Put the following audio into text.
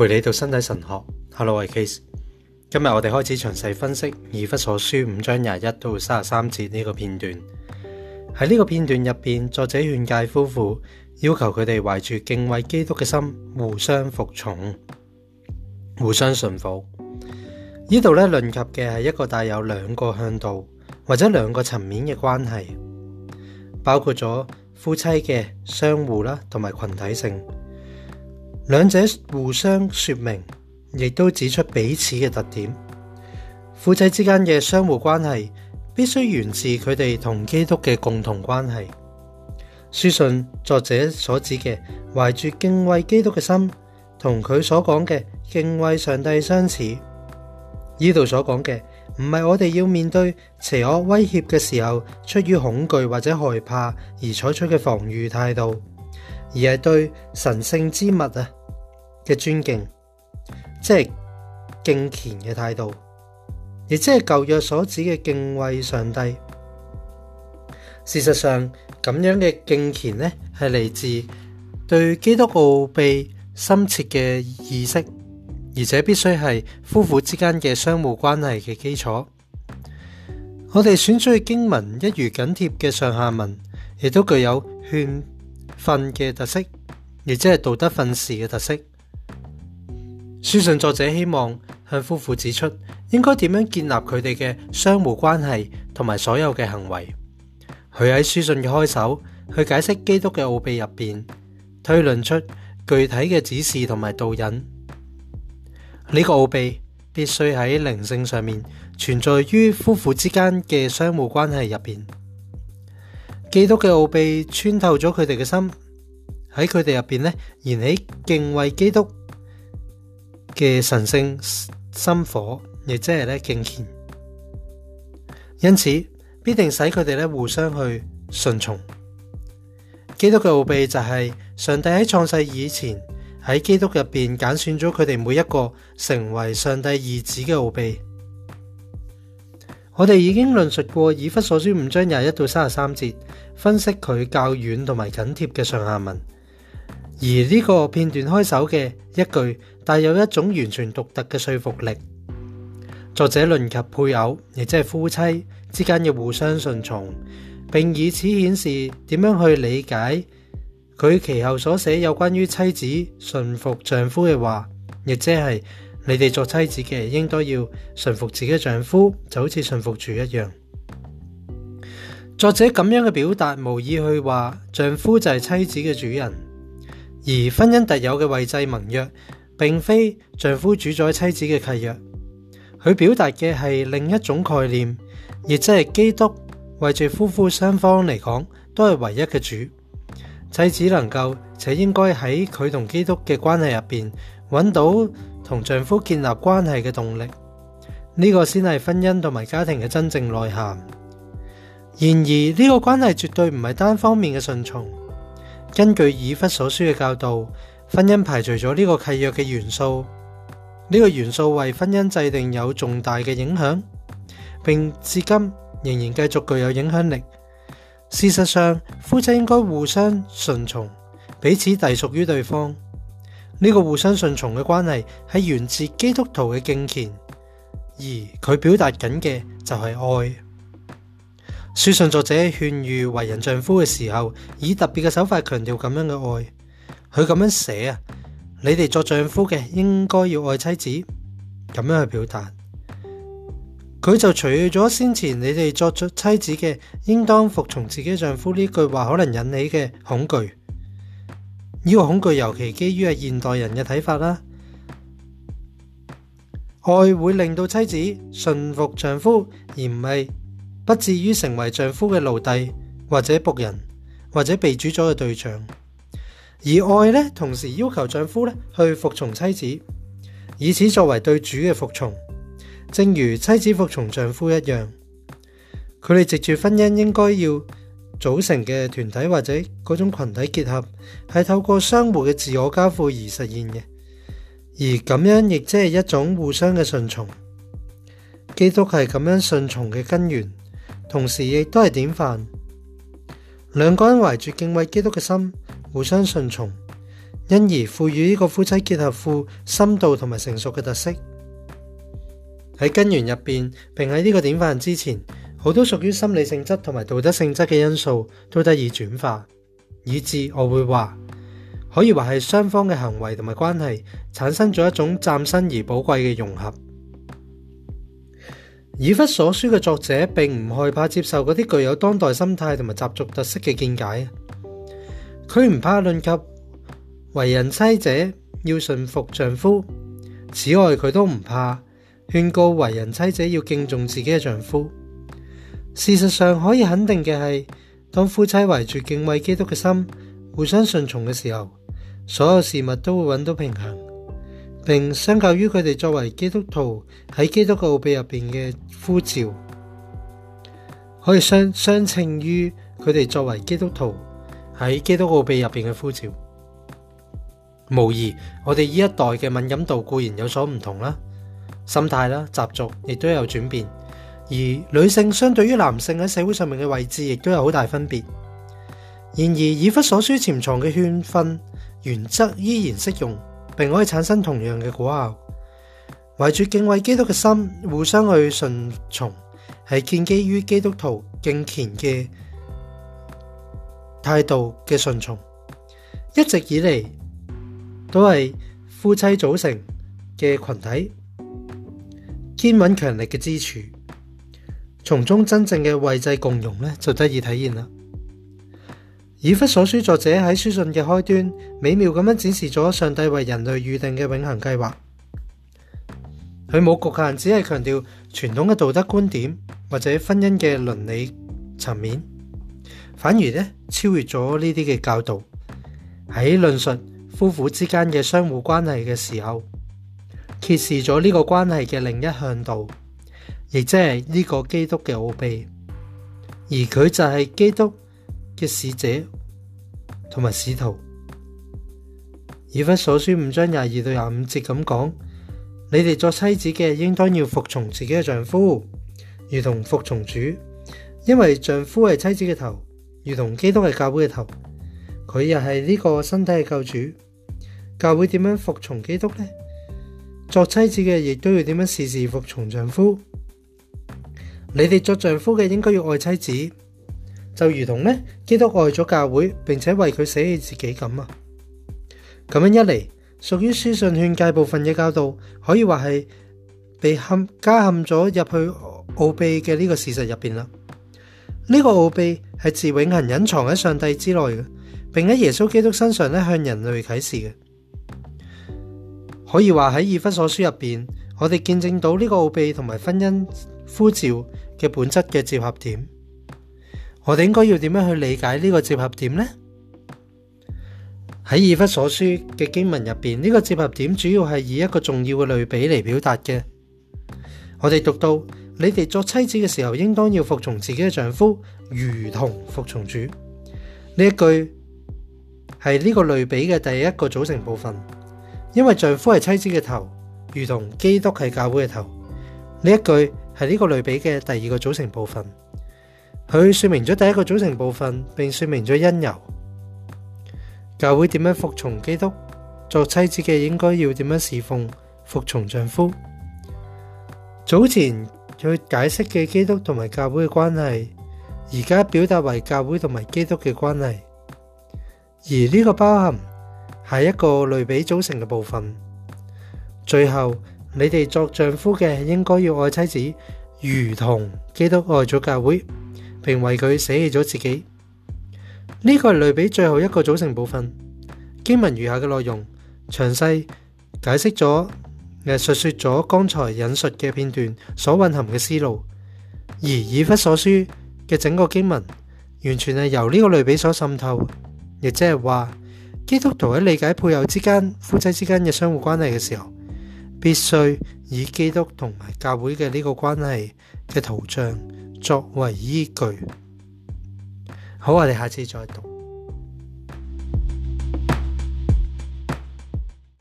陪你到身体神学，Hello，我系 Case。今日我哋开始详细分析《以弗所书》五章廿一到三十三节呢个片段。喺呢个片段入边，作者劝诫夫妇，要求佢哋怀住敬畏基督嘅心，互相服从，互相顺服。呢度咧，论及嘅系一个带有两个向度或者两个层面嘅关系，包括咗夫妻嘅相互啦，同埋群体性。两者互相说明，亦都指出彼此嘅特点。父妻之间嘅相互关系，必须源自佢哋同基督嘅共同关系。书信作者所指嘅怀住敬畏基督嘅心，同佢所讲嘅敬畏上帝相似。呢度所讲嘅唔系我哋要面对邪恶威胁嘅时候，出于恐惧或者害怕而采取嘅防御态度，而系对神圣之物啊！嘅尊敬，即系敬虔嘅态度，亦即系旧约所指嘅敬畏上帝。事实上，咁样嘅敬虔呢，系嚟自对基督奥秘深切嘅意识，而且必须系夫妇之间嘅相互关系嘅基础。我哋选取嘅经文，一如紧贴嘅上下文，亦都具有劝训嘅特色，亦即系道德训示嘅特色。书信作者希望向夫妇指出应该点样建立佢哋嘅相互关系同埋所有嘅行为。佢喺书信嘅开手去解释基督嘅奥秘入边，推论出具体嘅指示同埋导引。呢个奥秘必须喺灵性上面存在于夫妇之间嘅相互关系入边。基督嘅奥秘穿透咗佢哋嘅心，喺佢哋入边咧燃起敬畏基督。嘅神圣心火，亦即系咧敬虔，因此必定使佢哋咧互相去顺从。基督嘅奥秘就系上帝喺创世以前喺基督入边拣选咗佢哋每一个成为上帝儿子嘅奥秘。我哋已经论述过以弗所书五章廿一到三十三节，分析佢较远同埋紧贴嘅上下文。而呢个片段开首嘅一句，带有一种完全独特嘅说服力。作者论及配偶，亦即系夫妻之间要互相顺从，并以此显示点样去理解佢其后所写有关于妻子顺服丈夫嘅话，亦即系你哋作妻子嘅应该要顺服自己嘅丈夫，就好似顺服主一样。作者咁样嘅表达，无意去话丈夫就系妻子嘅主人。而婚姻特有嘅位制盟约，并非丈夫主宰妻子嘅契约，佢表达嘅系另一种概念，亦即系基督为住夫妇双方嚟讲，都系唯一嘅主，妻子能够且应该喺佢同基督嘅关系入边，揾到同丈夫建立关系嘅动力，呢个先系婚姻同埋家庭嘅真正内涵。然而呢个关系绝对唔系单方面嘅顺从。根据以弗所书嘅教导，婚姻排除咗呢个契约嘅元素，呢个元素为婚姻制定有重大嘅影响，并至今仍然继续具有影响力。事实上，夫妻应该互相顺从，彼此隶属于对方。呢个互相顺从嘅关系系源自基督徒嘅敬虔，而佢表达紧嘅就系爱。书上作者劝喻为人丈夫嘅时候，以特别嘅手法强调咁样嘅爱。佢咁样写啊，你哋作丈夫嘅应该要爱妻子，咁样去表达。佢就除咗先前你哋作妻子嘅应当服从自己丈夫呢句话可能引起嘅恐惧，呢个恐惧尤其基于系现代人嘅睇法啦。爱会令到妻子顺服丈夫，而唔系。不至于成为丈夫嘅奴隶或者仆人，或者被主宰嘅对象。而爱咧，同时要求丈夫咧去服从妻子，以此作为对主嘅服从，正如妻子服从丈夫一样。佢哋藉住婚姻应该要组成嘅团体或者嗰种群体结合，系透过相互嘅自我交付而实现嘅。而咁样亦即系一种互相嘅顺从。基督系咁样顺从嘅根源。同时亦都系典范，两个人怀住敬畏基督嘅心，互相顺从，因而赋予呢个夫妻结合富深度同埋成熟嘅特色。喺根源入边，并喺呢个典范之前，好多属于心理性质同埋道德性质嘅因素都得以转化，以致我会话，可以话系双方嘅行为同埋关系产生咗一种崭新而宝贵嘅融合。以弗所书嘅作者并唔害怕接受嗰啲具有当代心态同埋习俗特色嘅见解，佢唔怕论及为人妻者要顺服丈夫，此外佢都唔怕劝告为人妻者要敬重自己嘅丈夫。事实上，可以肯定嘅系，当夫妻怀住敬畏基督嘅心，互相顺从嘅时候，所有事物都会揾到平衡。并相較於佢哋作為基督徒喺基督教秘入边嘅呼召，可以相相稱於佢哋作為基督徒喺基督奥秘入边嘅呼召。無疑，我哋呢一代嘅敏感度固然有所唔同啦，心態啦、習俗亦都有轉變，而女性相對於男性喺社會上面嘅位置亦都有好大分別。然而，以弗所書潛藏嘅勸训原則依然適用。并可以产生同样嘅果效，怀住敬畏基督嘅心，互相去顺从，系建基于基督徒敬虔嘅态度嘅顺从。一直以嚟都系夫妻组成嘅群体，坚稳强力嘅支柱，从中真正嘅位制共融咧，就得以体现啦。以弗所书作者喺书信嘅开端，美妙咁样展示咗上帝为人类预定嘅永恒计划。佢冇局限，只系强调传统嘅道德观点或者婚姻嘅伦理层面，反而咧超越咗呢啲嘅教导。喺论述夫妇之间嘅相互关系嘅时候，揭示咗呢个关系嘅另一向度，亦即系呢个基督嘅奥秘。而佢就系基督。嘅使者同埋使徒，以弗所书五章廿二到廿五节咁讲：，你哋作妻子嘅，应当要服从自己嘅丈夫，如同服从主，因为丈夫系妻子嘅头，如同基督系教会嘅头，佢又系呢个身体嘅救主。教会点样服从基督呢？作妻子嘅亦都要点样事事服从丈夫。你哋作丈夫嘅，应该要爱妻子。就如同咧，基督爱咗教会，并且为佢舍弃自己咁啊！咁样一嚟，属于书信劝诫部分嘅教导，可以话系被陷加陷咗入去奥秘嘅呢个事实入边啦。呢个奥秘系自永恒隐藏喺上帝之内嘅，并喺耶稣基督身上咧向人类启示嘅。可以话喺以弗所书入边，我哋见证到呢个奥秘同埋婚姻呼召嘅本质嘅结合点。我哋应该要点样去理解呢个结合点呢？喺以弗所书嘅经文入边，呢个结合点主要系以一个重要嘅类比嚟表达嘅。我哋读到：你哋作妻子嘅时候，应当要服从自己嘅丈夫，如同服从主。呢一句系呢个类比嘅第一个组成部分，因为丈夫系妻子嘅头，如同基督系教会嘅头。呢一句系呢个类比嘅第二个组成部分。佢说明咗第一个组成部分，并说明咗因由。教会点样服从基督？作妻子嘅应该要点样侍奉服从丈夫？早前佢解释嘅基督同埋教会嘅关系，而家表达为教会同埋基督嘅关系。而呢个包含系一个类比组成嘅部分。最后，你哋作丈夫嘅应该要爱妻子，如同基督爱咗教会。并为佢舍弃咗自己。呢个系类比最后一个组成部分。经文余下嘅内容详细解释咗艺术说咗刚才引述嘅片段所蕴含嘅思路，而以弗所书嘅整个经文完全系由呢个类比所渗透。亦即系话，基督徒喺理解配偶之间、夫妻之间嘅相互关系嘅时候，必须以基督同埋教会嘅呢个关系嘅图像。作為依據。好，我哋下次再讀。